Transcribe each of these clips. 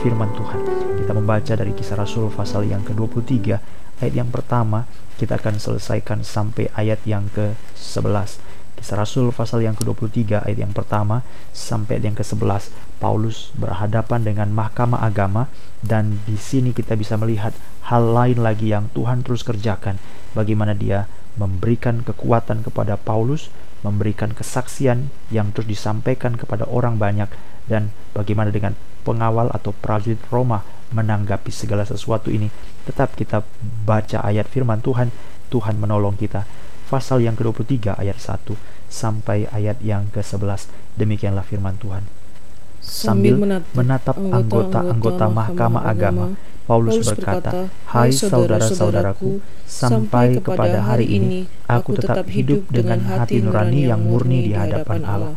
firman Tuhan. Kita membaca dari kisah Rasul pasal yang ke-23 ayat yang pertama kita akan selesaikan sampai ayat yang ke-11. Kisah Rasul pasal yang ke-23 ayat yang pertama sampai ayat yang ke-11 Paulus berhadapan dengan mahkamah agama dan di sini kita bisa melihat hal lain lagi yang Tuhan terus kerjakan bagaimana dia memberikan kekuatan kepada Paulus, memberikan kesaksian yang terus disampaikan kepada orang banyak, dan bagaimana dengan pengawal atau prajurit Roma menanggapi segala sesuatu ini. Tetap kita baca ayat firman Tuhan, Tuhan menolong kita. Pasal yang ke-23 ayat 1 sampai ayat yang ke-11. Demikianlah firman Tuhan. Sambil menatap anggota-anggota mahkamah agama, Paulus berkata, "Hai saudara-saudaraku, sampai kepada hari ini aku tetap hidup dengan hati nurani yang murni di hadapan Allah."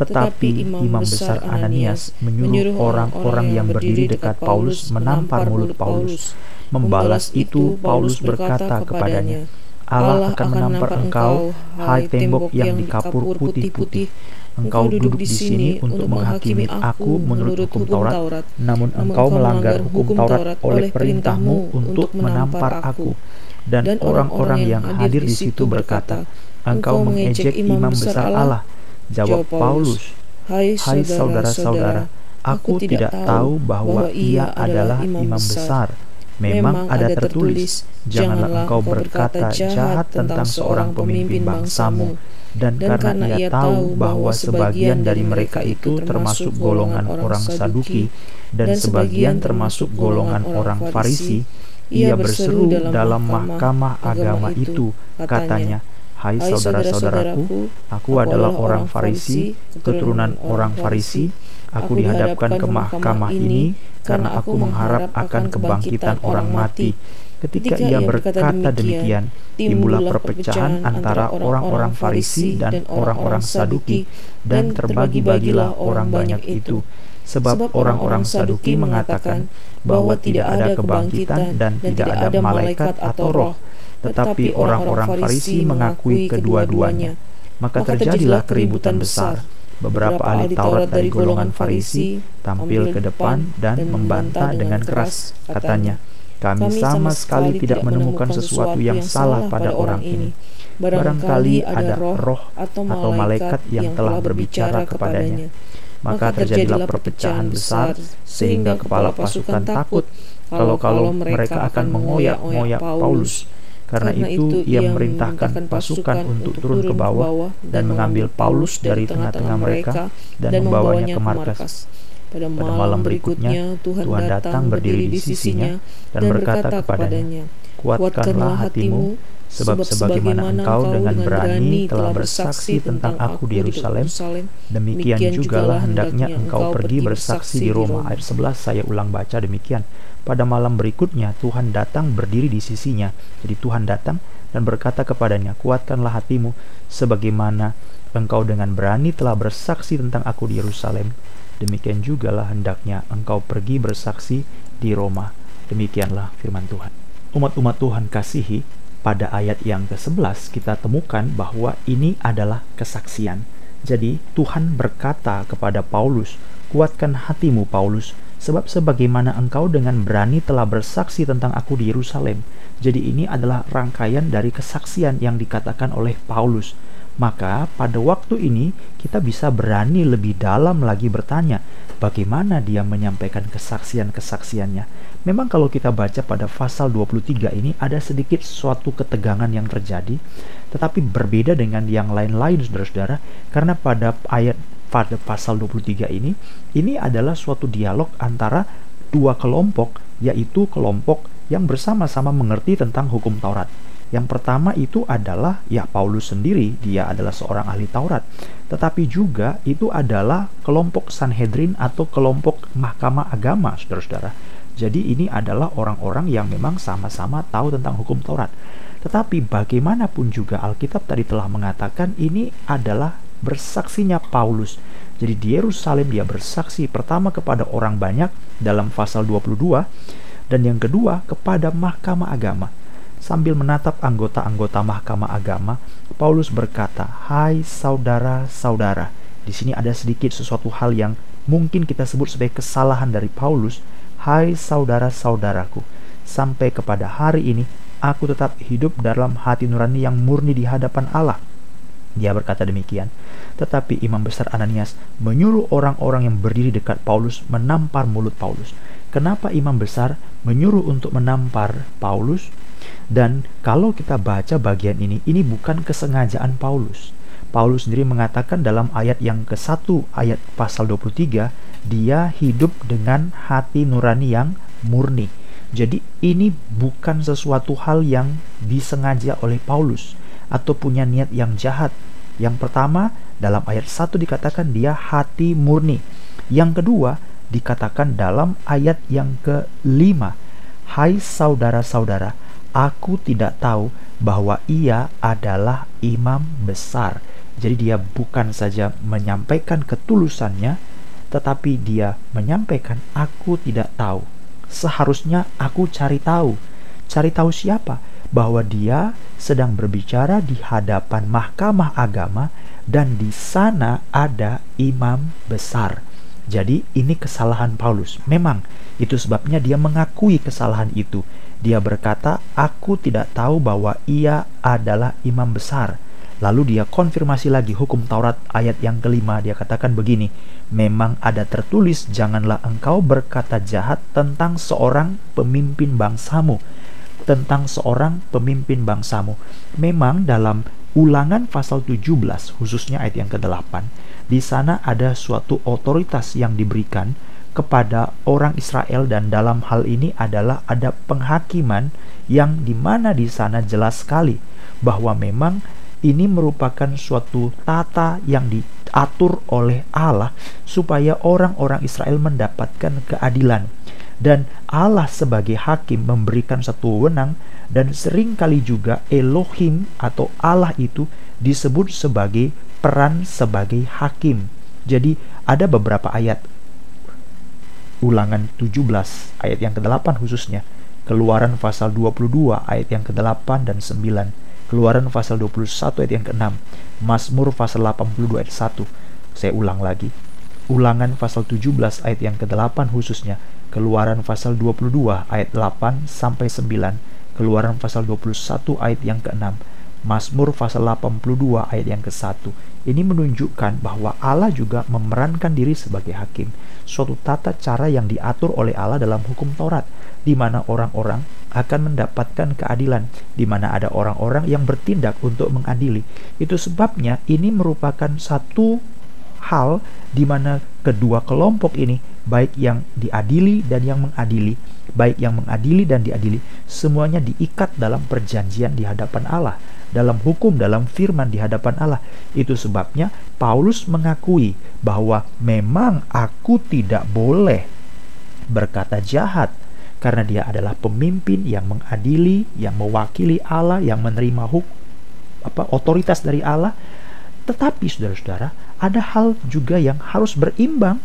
Tetapi imam besar Ananias menyuruh orang-orang yang berdiri dekat Paulus menampar mulut Paulus. Membalas itu, Paulus berkata kepadanya, Allah akan menampar engkau, hai tembok yang dikapur putih-putih. Engkau duduk di sini untuk menghakimi aku menurut hukum Taurat, namun engkau melanggar hukum Taurat oleh perintahmu untuk menampar aku. Dan orang-orang yang hadir di situ berkata, Engkau mengejek imam besar Allah. Jawab Paulus, Hai saudara-saudara, aku tidak tahu bahwa ia adalah imam besar. Memang ada tertulis, janganlah engkau berkata jahat tentang seorang pemimpin bangsamu, dan, dan karena ia tahu bahwa sebagian dari mereka itu termasuk golongan orang Saduki. Dan sebagian termasuk golongan orang Farisi, ia berseru dalam mahkamah agama itu, katanya, Hai saudara-saudaraku, aku adalah orang Farisi, keturunan orang Farisi, aku dihadapkan ke mahkamah ini karena aku mengharap akan kebangkitan orang mati. Ketika ia berkata demikian, timbullah perpecahan antara orang-orang Farisi dan orang-orang Saduki, dan terbagi-bagilah orang banyak itu. Sebab orang-orang Saduki mengatakan bahwa tidak ada kebangkitan dan tidak ada malaikat atau roh, tetapi orang-orang Farisi mengakui kedua-duanya. Maka terjadilah keributan besar. Beberapa ahli Taurat dari golongan Farisi tampil ke depan dan membantah dengan keras, katanya, kami sama sekali tidak menemukan sesuatu yang salah pada orang ini. Barangkali ada roh atau malaikat yang telah berbicara kepadanya. Maka terjadilah perpecahan besar sehingga kepala pasukan takut kalau-kalau mereka akan mengoyak-ngoyak Paulus. Karena itu ia memerintahkan pasukan untuk turun ke bawah dan mengambil Paulus dari tengah-tengah mereka dan membawanya ke markas. Pada malam, malam berikutnya Tuhan datang berdiri di sisinya dan berkata kepadanya, Kuatkanlah hatimu, sebab sebagaimana engkau dengan berani telah bersaksi tentang aku di Yerusalem, demikian jugalah hendaknya engkau pergi bersaksi di Roma. Ayat 11 saya ulang baca demikian. Pada malam berikutnya Tuhan datang berdiri di sisinya. Jadi Tuhan datang dan berkata kepadanya, Kuatkanlah hatimu, sebagaimana engkau dengan berani telah bersaksi tentang aku di Yerusalem, demikian jugalah hendaknya engkau pergi bersaksi di Roma. Demikianlah firman Tuhan. Umat-umat Tuhan kasihi, pada ayat yang ke-11 kita temukan bahwa ini adalah kesaksian. Jadi Tuhan berkata kepada Paulus, "Kuatkan hatimu Paulus, sebab sebagaimana engkau dengan berani telah bersaksi tentang aku di Yerusalem." Jadi ini adalah rangkaian dari kesaksian yang dikatakan oleh Paulus maka pada waktu ini kita bisa berani lebih dalam lagi bertanya bagaimana dia menyampaikan kesaksian-kesaksiannya. Memang kalau kita baca pada pasal 23 ini ada sedikit suatu ketegangan yang terjadi tetapi berbeda dengan yang lain-lain saudara-saudara karena pada ayat pada pasal 23 ini ini adalah suatu dialog antara dua kelompok yaitu kelompok yang bersama-sama mengerti tentang hukum Taurat yang pertama itu adalah ya Paulus sendiri, dia adalah seorang ahli Taurat. Tetapi juga itu adalah kelompok Sanhedrin atau kelompok mahkamah agama, saudara-saudara. Jadi ini adalah orang-orang yang memang sama-sama tahu tentang hukum Taurat. Tetapi bagaimanapun juga Alkitab tadi telah mengatakan ini adalah bersaksinya Paulus. Jadi di Yerusalem dia bersaksi pertama kepada orang banyak dalam pasal 22 dan yang kedua kepada mahkamah agama. Sambil menatap anggota-anggota mahkamah agama, Paulus berkata, "Hai saudara-saudara." Di sini ada sedikit sesuatu hal yang mungkin kita sebut sebagai kesalahan dari Paulus. "Hai saudara-saudaraku, sampai kepada hari ini aku tetap hidup dalam hati nurani yang murni di hadapan Allah." Dia berkata demikian. Tetapi Imam Besar Ananias menyuruh orang-orang yang berdiri dekat Paulus menampar mulut Paulus. Kenapa Imam Besar menyuruh untuk menampar Paulus? Dan kalau kita baca bagian ini, ini bukan kesengajaan Paulus. Paulus sendiri mengatakan dalam ayat yang ke-1 ayat pasal 23, dia hidup dengan hati nurani yang murni. Jadi ini bukan sesuatu hal yang disengaja oleh Paulus atau punya niat yang jahat. Yang pertama, dalam ayat 1 dikatakan dia hati murni. Yang kedua, dikatakan dalam ayat yang ke-5, Hai saudara-saudara, aku tidak tahu bahwa ia adalah imam besar. Jadi dia bukan saja menyampaikan ketulusannya, tetapi dia menyampaikan aku tidak tahu. Seharusnya aku cari tahu. Cari tahu siapa? Bahwa dia sedang berbicara di hadapan mahkamah agama dan di sana ada imam besar. Jadi ini kesalahan Paulus. Memang itu sebabnya dia mengakui kesalahan itu dia berkata, "Aku tidak tahu bahwa ia adalah imam besar." Lalu dia konfirmasi lagi hukum Taurat ayat yang kelima. Dia katakan begini, "Memang ada tertulis, janganlah engkau berkata jahat tentang seorang pemimpin bangsamu." Tentang seorang pemimpin bangsamu. Memang dalam Ulangan pasal 17 khususnya ayat yang ke-8 di sana ada suatu otoritas yang diberikan kepada orang Israel dan dalam hal ini adalah ada penghakiman yang di mana di sana jelas sekali bahwa memang ini merupakan suatu tata yang diatur oleh Allah supaya orang-orang Israel mendapatkan keadilan dan Allah sebagai hakim memberikan satu wewenang dan sering kali juga Elohim atau Allah itu disebut sebagai peran sebagai hakim. Jadi ada beberapa ayat Ulangan 17 ayat yang ke-8 khususnya, Keluaran pasal 22 ayat yang ke-8 dan 9, Keluaran pasal 21 ayat yang ke-6, Mazmur pasal 82 ayat 1. Saya ulang lagi. Ulangan pasal 17 ayat yang ke-8 khususnya, Keluaran pasal 22 ayat 8 sampai 9, Keluaran pasal 21 ayat yang ke-6, Mazmur pasal 82 ayat yang ke-1. Ini menunjukkan bahwa Allah juga memerankan diri sebagai hakim, suatu tata cara yang diatur oleh Allah dalam hukum Taurat, di mana orang-orang akan mendapatkan keadilan, di mana ada orang-orang yang bertindak untuk mengadili. Itu sebabnya ini merupakan satu hal di mana kedua kelompok ini, baik yang diadili dan yang mengadili, baik yang mengadili dan diadili, semuanya diikat dalam perjanjian di hadapan Allah dalam hukum, dalam firman di hadapan Allah. Itu sebabnya Paulus mengakui bahwa memang aku tidak boleh berkata jahat karena dia adalah pemimpin yang mengadili, yang mewakili Allah, yang menerima hukum apa otoritas dari Allah. Tetapi saudara-saudara, ada hal juga yang harus berimbang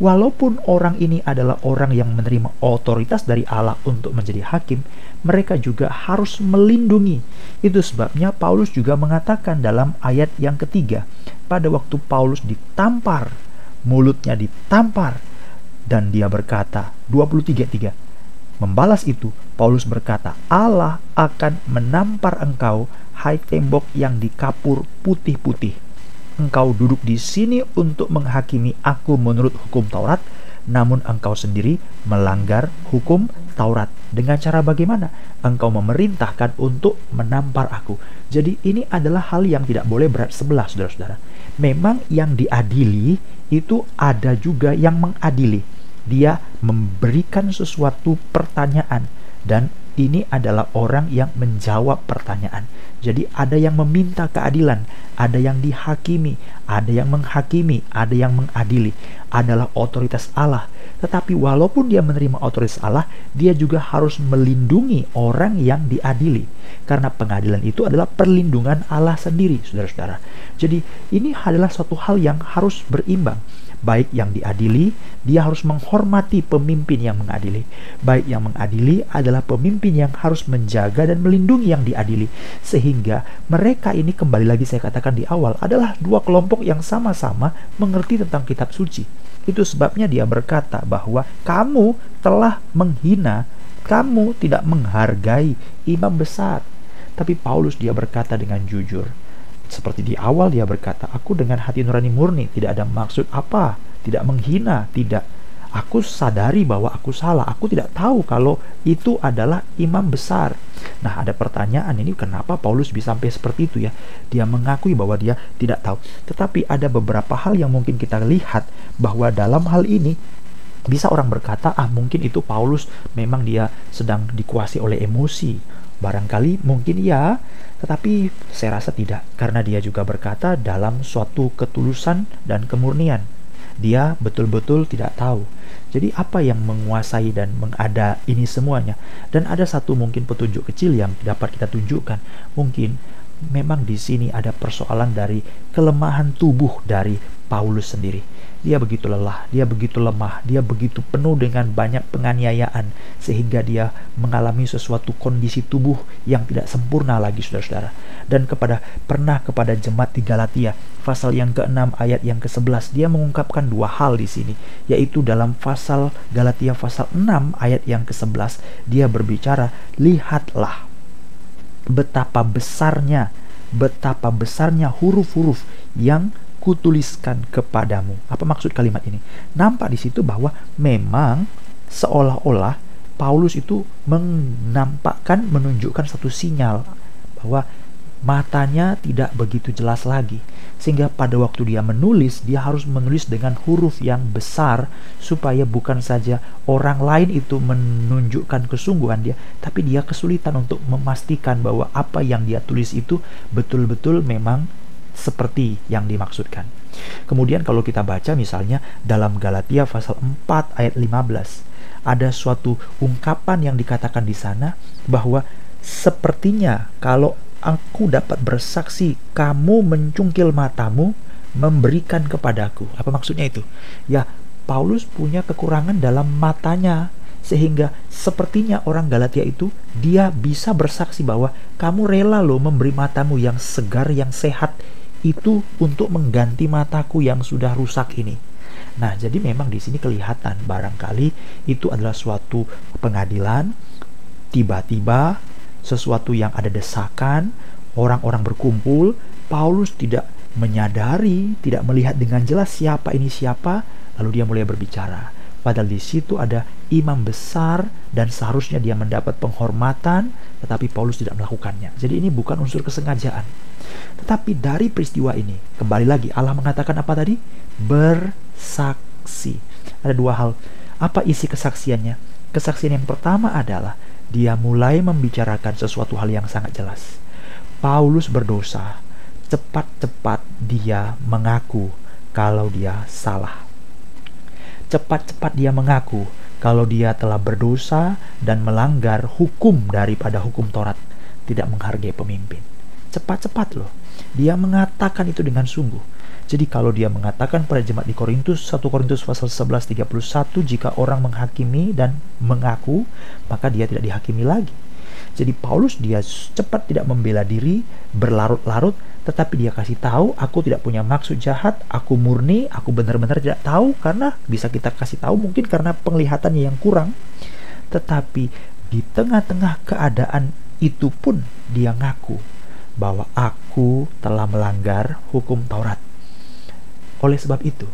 walaupun orang ini adalah orang yang menerima otoritas dari Allah untuk menjadi hakim, mereka juga harus melindungi. Itu sebabnya Paulus juga mengatakan dalam ayat yang ketiga, pada waktu Paulus ditampar, mulutnya ditampar, dan dia berkata, 23.3, membalas itu, Paulus berkata, Allah akan menampar engkau, hai tembok yang dikapur putih-putih engkau duduk di sini untuk menghakimi aku menurut hukum Taurat, namun engkau sendiri melanggar hukum Taurat. Dengan cara bagaimana? Engkau memerintahkan untuk menampar aku. Jadi ini adalah hal yang tidak boleh berat sebelah, saudara-saudara. Memang yang diadili itu ada juga yang mengadili. Dia memberikan sesuatu pertanyaan dan ini adalah orang yang menjawab pertanyaan. Jadi ada yang meminta keadilan, ada yang dihakimi, ada yang menghakimi, ada yang mengadili. Adalah otoritas Allah. Tetapi walaupun dia menerima otoritas Allah, dia juga harus melindungi orang yang diadili. Karena pengadilan itu adalah perlindungan Allah sendiri, saudara-saudara. Jadi ini adalah suatu hal yang harus berimbang. baik yang diadili, dia harus menghormati pemimpin yang mengadili. Baik yang mengadili adalah pemimpin yang harus menjaga dan melindungi yang diadili. Sehingga mereka ini kembali lagi saya katakan di awal adalah dua kelompok yang sama-sama mengerti tentang kitab suci. Itu sebabnya dia berkata bahwa kamu telah menghina, kamu tidak menghargai imam besar. Tapi Paulus dia berkata dengan jujur. Seperti di awal dia berkata, aku dengan hati nurani murni, tidak ada maksud apa, tidak menghina, tidak aku sadari bahwa aku salah. Aku tidak tahu kalau itu adalah imam besar. Nah, ada pertanyaan ini kenapa Paulus bisa sampai seperti itu ya? Dia mengakui bahwa dia tidak tahu. Tetapi ada beberapa hal yang mungkin kita lihat bahwa dalam hal ini bisa orang berkata, "Ah, mungkin itu Paulus memang dia sedang dikuasai oleh emosi." Barangkali mungkin ya, tetapi saya rasa tidak karena dia juga berkata dalam suatu ketulusan dan kemurnian. Dia betul-betul tidak tahu jadi apa yang menguasai dan mengada ini semuanya? Dan ada satu mungkin petunjuk kecil yang dapat kita tunjukkan. Mungkin memang di sini ada persoalan dari kelemahan tubuh dari Paulus sendiri. Dia begitu lelah, dia begitu lemah, dia begitu penuh dengan banyak penganiayaan sehingga dia mengalami sesuatu kondisi tubuh yang tidak sempurna lagi saudara-saudara. Dan kepada pernah kepada jemaat di Galatia pasal yang ke-6 ayat yang ke-11 dia mengungkapkan dua hal di sini yaitu dalam pasal Galatia pasal 6 ayat yang ke-11 dia berbicara lihatlah betapa besarnya betapa besarnya huruf-huruf yang kutuliskan kepadamu. Apa maksud kalimat ini? Nampak di situ bahwa memang seolah-olah Paulus itu menampakkan menunjukkan satu sinyal bahwa matanya tidak begitu jelas lagi sehingga pada waktu dia menulis dia harus menulis dengan huruf yang besar supaya bukan saja orang lain itu menunjukkan kesungguhan dia tapi dia kesulitan untuk memastikan bahwa apa yang dia tulis itu betul-betul memang seperti yang dimaksudkan. Kemudian kalau kita baca misalnya dalam Galatia pasal 4 ayat 15 ada suatu ungkapan yang dikatakan di sana bahwa sepertinya kalau aku dapat bersaksi kamu mencungkil matamu memberikan kepadaku. Apa maksudnya itu? Ya, Paulus punya kekurangan dalam matanya sehingga sepertinya orang Galatia itu dia bisa bersaksi bahwa kamu rela loh memberi matamu yang segar yang sehat itu untuk mengganti mataku yang sudah rusak ini. Nah, jadi memang di sini kelihatan barangkali itu adalah suatu pengadilan tiba-tiba sesuatu yang ada desakan, orang-orang berkumpul, Paulus tidak menyadari, tidak melihat dengan jelas siapa ini siapa, lalu dia mulai berbicara. Padahal di situ ada imam besar dan seharusnya dia mendapat penghormatan, tetapi Paulus tidak melakukannya. Jadi ini bukan unsur kesengajaan. Tetapi dari peristiwa ini, kembali lagi Allah mengatakan apa tadi? Bersaksi. Ada dua hal. Apa isi kesaksiannya? Kesaksian yang pertama adalah dia mulai membicarakan sesuatu hal yang sangat jelas. Paulus berdosa. Cepat-cepat dia mengaku kalau dia salah. Cepat-cepat dia mengaku kalau dia telah berdosa dan melanggar hukum daripada hukum Taurat, tidak menghargai pemimpin. Cepat-cepat loh. Dia mengatakan itu dengan sungguh jadi kalau dia mengatakan pada jemaat di Korintus 1 Korintus pasal 11 31 jika orang menghakimi dan mengaku maka dia tidak dihakimi lagi. Jadi Paulus dia cepat tidak membela diri, berlarut-larut tetapi dia kasih tahu aku tidak punya maksud jahat, aku murni, aku benar-benar tidak tahu karena bisa kita kasih tahu mungkin karena penglihatannya yang kurang. Tetapi di tengah-tengah keadaan itu pun dia ngaku bahwa aku telah melanggar hukum Taurat. Oleh sebab itu,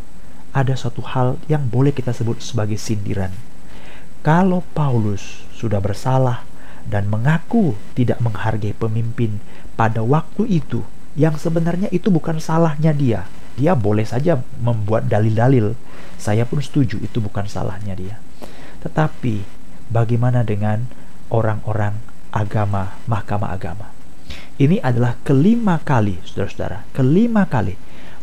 ada suatu hal yang boleh kita sebut sebagai sindiran. Kalau Paulus sudah bersalah dan mengaku tidak menghargai pemimpin pada waktu itu, yang sebenarnya itu bukan salahnya dia. Dia boleh saja membuat dalil-dalil. Saya pun setuju itu bukan salahnya dia. Tetapi bagaimana dengan orang-orang agama, mahkamah agama? Ini adalah kelima kali, saudara-saudara, kelima kali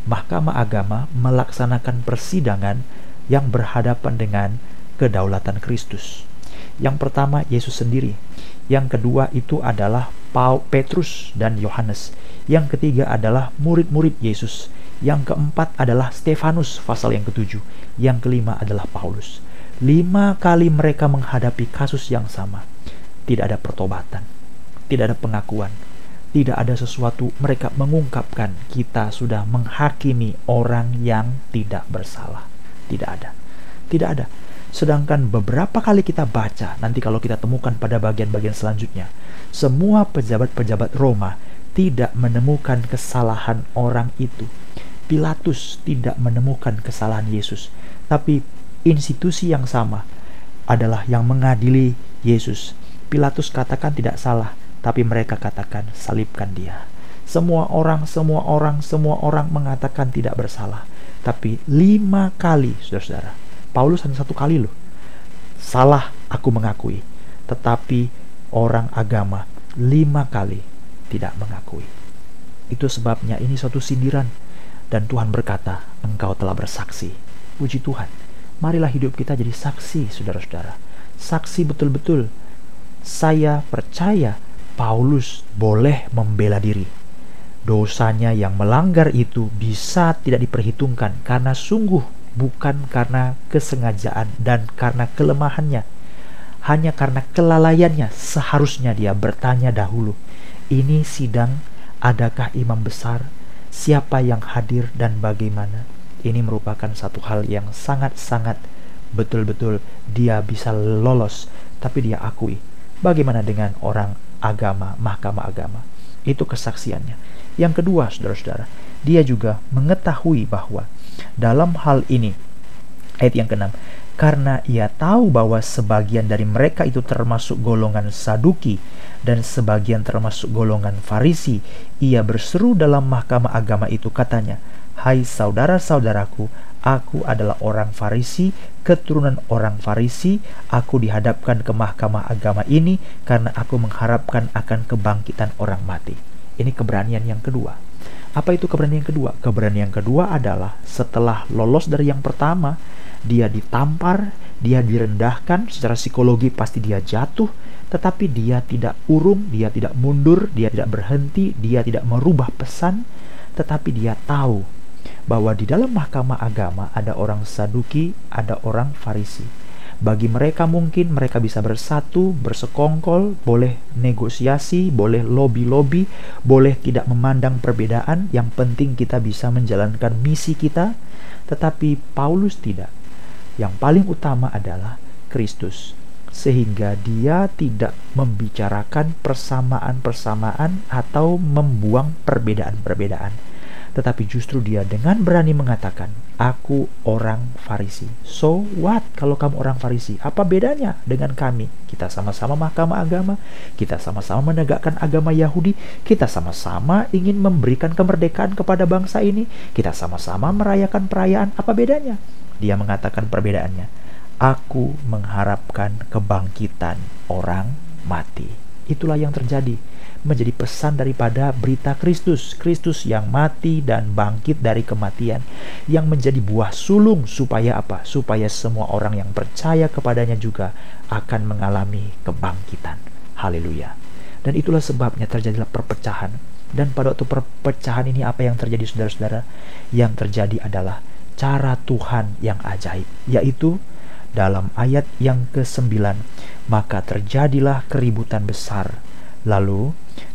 Mahkamah Agama melaksanakan persidangan yang berhadapan dengan kedaulatan Kristus. Yang pertama Yesus sendiri, yang kedua itu adalah Paul Petrus dan Yohanes, yang ketiga adalah murid-murid Yesus, Yang keempat adalah Stefanus pasal yang ketujuh. Yang kelima adalah Paulus. Lima kali mereka menghadapi kasus yang sama. Tidak ada pertobatan, tidak ada pengakuan, tidak ada sesuatu. Mereka mengungkapkan kita sudah menghakimi orang yang tidak bersalah. Tidak ada, tidak ada. Sedangkan beberapa kali kita baca, nanti kalau kita temukan pada bagian-bagian selanjutnya, semua pejabat-pejabat Roma tidak menemukan kesalahan orang itu. Pilatus tidak menemukan kesalahan Yesus, tapi institusi yang sama adalah yang mengadili Yesus. Pilatus katakan tidak salah, tapi mereka katakan salibkan dia. Semua orang, semua orang, semua orang mengatakan tidak bersalah. Tapi lima kali, saudara-saudara, Paulus hanya satu kali loh. Salah aku mengakui. Tetapi orang agama lima kali tidak mengakui. Itu sebabnya ini suatu sindiran. Dan Tuhan berkata, engkau telah bersaksi. Puji Tuhan marilah hidup kita jadi saksi, saudara-saudara. Saksi betul-betul. Saya percaya Paulus boleh membela diri. Dosanya yang melanggar itu bisa tidak diperhitungkan karena sungguh bukan karena kesengajaan dan karena kelemahannya. Hanya karena kelalaiannya seharusnya dia bertanya dahulu. Ini sidang, adakah imam besar? Siapa yang hadir dan bagaimana? ini merupakan satu hal yang sangat-sangat betul-betul dia bisa lolos tapi dia akui bagaimana dengan orang agama mahkamah agama. Itu kesaksiannya. Yang kedua saudara-saudara dia juga mengetahui bahwa dalam hal ini ayat yang keenam karena ia tahu bahwa sebagian dari mereka itu termasuk golongan Saduki dan sebagian termasuk golongan Farisi ia berseru dalam mahkamah agama itu katanya Hai saudara-saudaraku, aku adalah orang Farisi, keturunan orang Farisi. Aku dihadapkan ke mahkamah agama ini karena aku mengharapkan akan kebangkitan orang mati. Ini keberanian yang kedua. Apa itu keberanian yang kedua? Keberanian yang kedua adalah setelah lolos dari yang pertama, dia ditampar, dia direndahkan, secara psikologi pasti dia jatuh, tetapi dia tidak urung, dia tidak mundur, dia tidak berhenti, dia tidak merubah pesan, tetapi dia tahu bahwa di dalam mahkamah agama ada orang Saduki, ada orang Farisi. Bagi mereka mungkin mereka bisa bersatu, bersekongkol, boleh negosiasi, boleh lobby-lobby, boleh tidak memandang perbedaan, yang penting kita bisa menjalankan misi kita. Tetapi Paulus tidak. Yang paling utama adalah Kristus. Sehingga dia tidak membicarakan persamaan-persamaan atau membuang perbedaan-perbedaan tetapi justru dia dengan berani mengatakan, "Aku orang Farisi." So what kalau kamu orang Farisi? Apa bedanya dengan kami? Kita sama-sama mahkamah agama, kita sama-sama menegakkan agama Yahudi, kita sama-sama ingin memberikan kemerdekaan kepada bangsa ini, kita sama-sama merayakan perayaan. Apa bedanya? Dia mengatakan perbedaannya. Aku mengharapkan kebangkitan orang mati. Itulah yang terjadi menjadi pesan daripada berita Kristus, Kristus yang mati dan bangkit dari kematian, yang menjadi buah sulung supaya apa? Supaya semua orang yang percaya kepadanya juga akan mengalami kebangkitan. Haleluya. Dan itulah sebabnya terjadilah perpecahan. Dan pada waktu perpecahan ini apa yang terjadi saudara-saudara? Yang terjadi adalah cara Tuhan yang ajaib, yaitu dalam ayat yang ke-9, maka terjadilah keributan besar. Lalu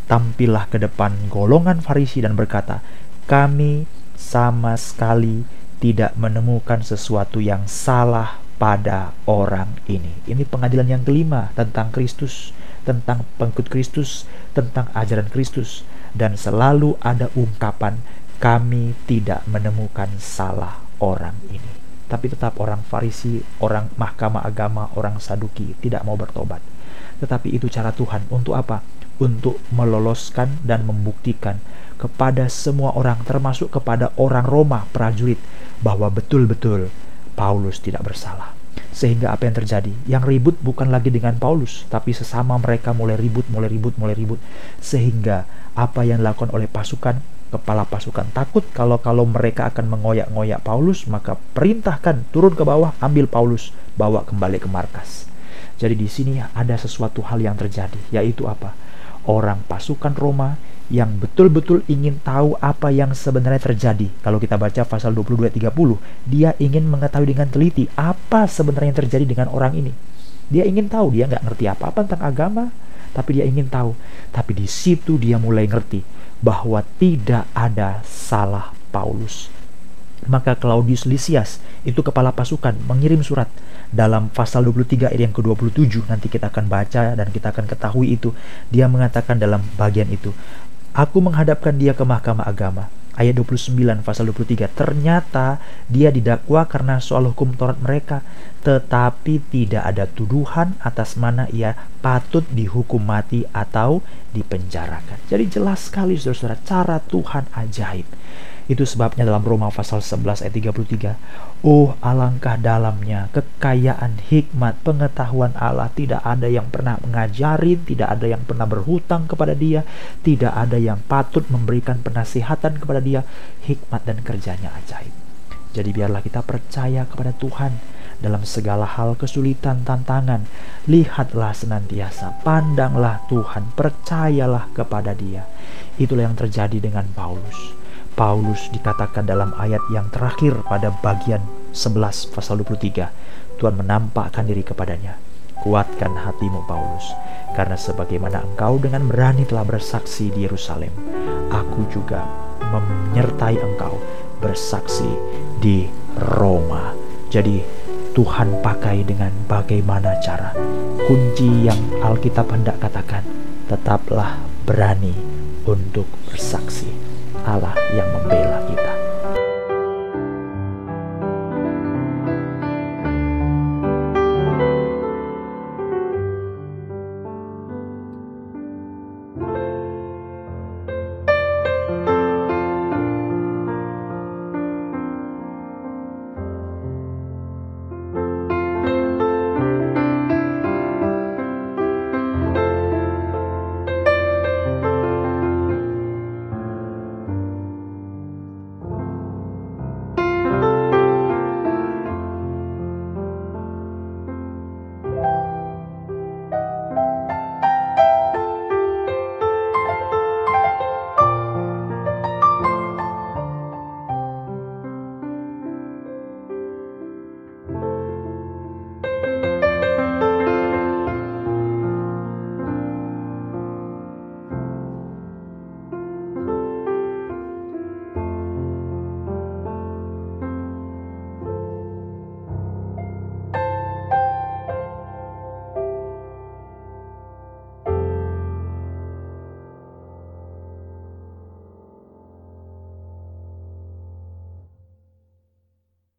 tampillah ke depan golongan Farisi dan berkata, "Kami sama sekali tidak menemukan sesuatu yang salah pada orang ini." Ini pengadilan yang kelima tentang Kristus, tentang pengikut Kristus, tentang ajaran Kristus, dan selalu ada ungkapan, "Kami tidak menemukan salah orang ini." Tapi tetap orang Farisi, orang mahkamah agama, orang Saduki tidak mau bertobat. Tetapi itu cara Tuhan untuk apa? untuk meloloskan dan membuktikan kepada semua orang termasuk kepada orang Roma prajurit bahwa betul-betul Paulus tidak bersalah. Sehingga apa yang terjadi? Yang ribut bukan lagi dengan Paulus, tapi sesama mereka mulai ribut, mulai ribut, mulai ribut. Sehingga apa yang dilakukan oleh pasukan, kepala pasukan takut kalau kalau mereka akan mengoyak-ngoyak Paulus, maka perintahkan turun ke bawah, ambil Paulus, bawa kembali ke markas. Jadi di sini ada sesuatu hal yang terjadi, yaitu apa? orang pasukan Roma yang betul-betul ingin tahu apa yang sebenarnya terjadi. Kalau kita baca pasal 22-30, dia ingin mengetahui dengan teliti apa sebenarnya yang terjadi dengan orang ini. Dia ingin tahu, dia nggak ngerti apa-apa tentang agama, tapi dia ingin tahu. Tapi di situ dia mulai ngerti bahwa tidak ada salah Paulus. Maka Claudius Lysias itu kepala pasukan mengirim surat. Dalam pasal 23 ayat yang ke-27 nanti kita akan baca dan kita akan ketahui itu dia mengatakan dalam bagian itu aku menghadapkan dia ke mahkamah agama. Ayat 29 pasal 23 ternyata dia didakwa karena soal hukum Taurat mereka tetapi tidak ada tuduhan atas mana ia patut dihukum mati atau dipenjarakan. Jadi jelas sekali saudara-saudara cara Tuhan ajaib itu sebabnya dalam Roma pasal 11 ayat 33, Oh alangkah dalamnya kekayaan hikmat pengetahuan Allah tidak ada yang pernah mengajari, tidak ada yang pernah berhutang kepada dia, tidak ada yang patut memberikan penasihatan kepada dia, hikmat dan kerjanya ajaib. Jadi biarlah kita percaya kepada Tuhan dalam segala hal kesulitan tantangan. Lihatlah senantiasa, pandanglah Tuhan, percayalah kepada dia. Itulah yang terjadi dengan Paulus Paulus dikatakan dalam ayat yang terakhir pada bagian 11 pasal 23. Tuhan menampakkan diri kepadanya. Kuatkan hatimu Paulus, karena sebagaimana engkau dengan berani telah bersaksi di Yerusalem, aku juga menyertai engkau bersaksi di Roma. Jadi Tuhan pakai dengan bagaimana cara. Kunci yang Alkitab hendak katakan, tetaplah berani untuk bersaksi. Allah yang membela kita.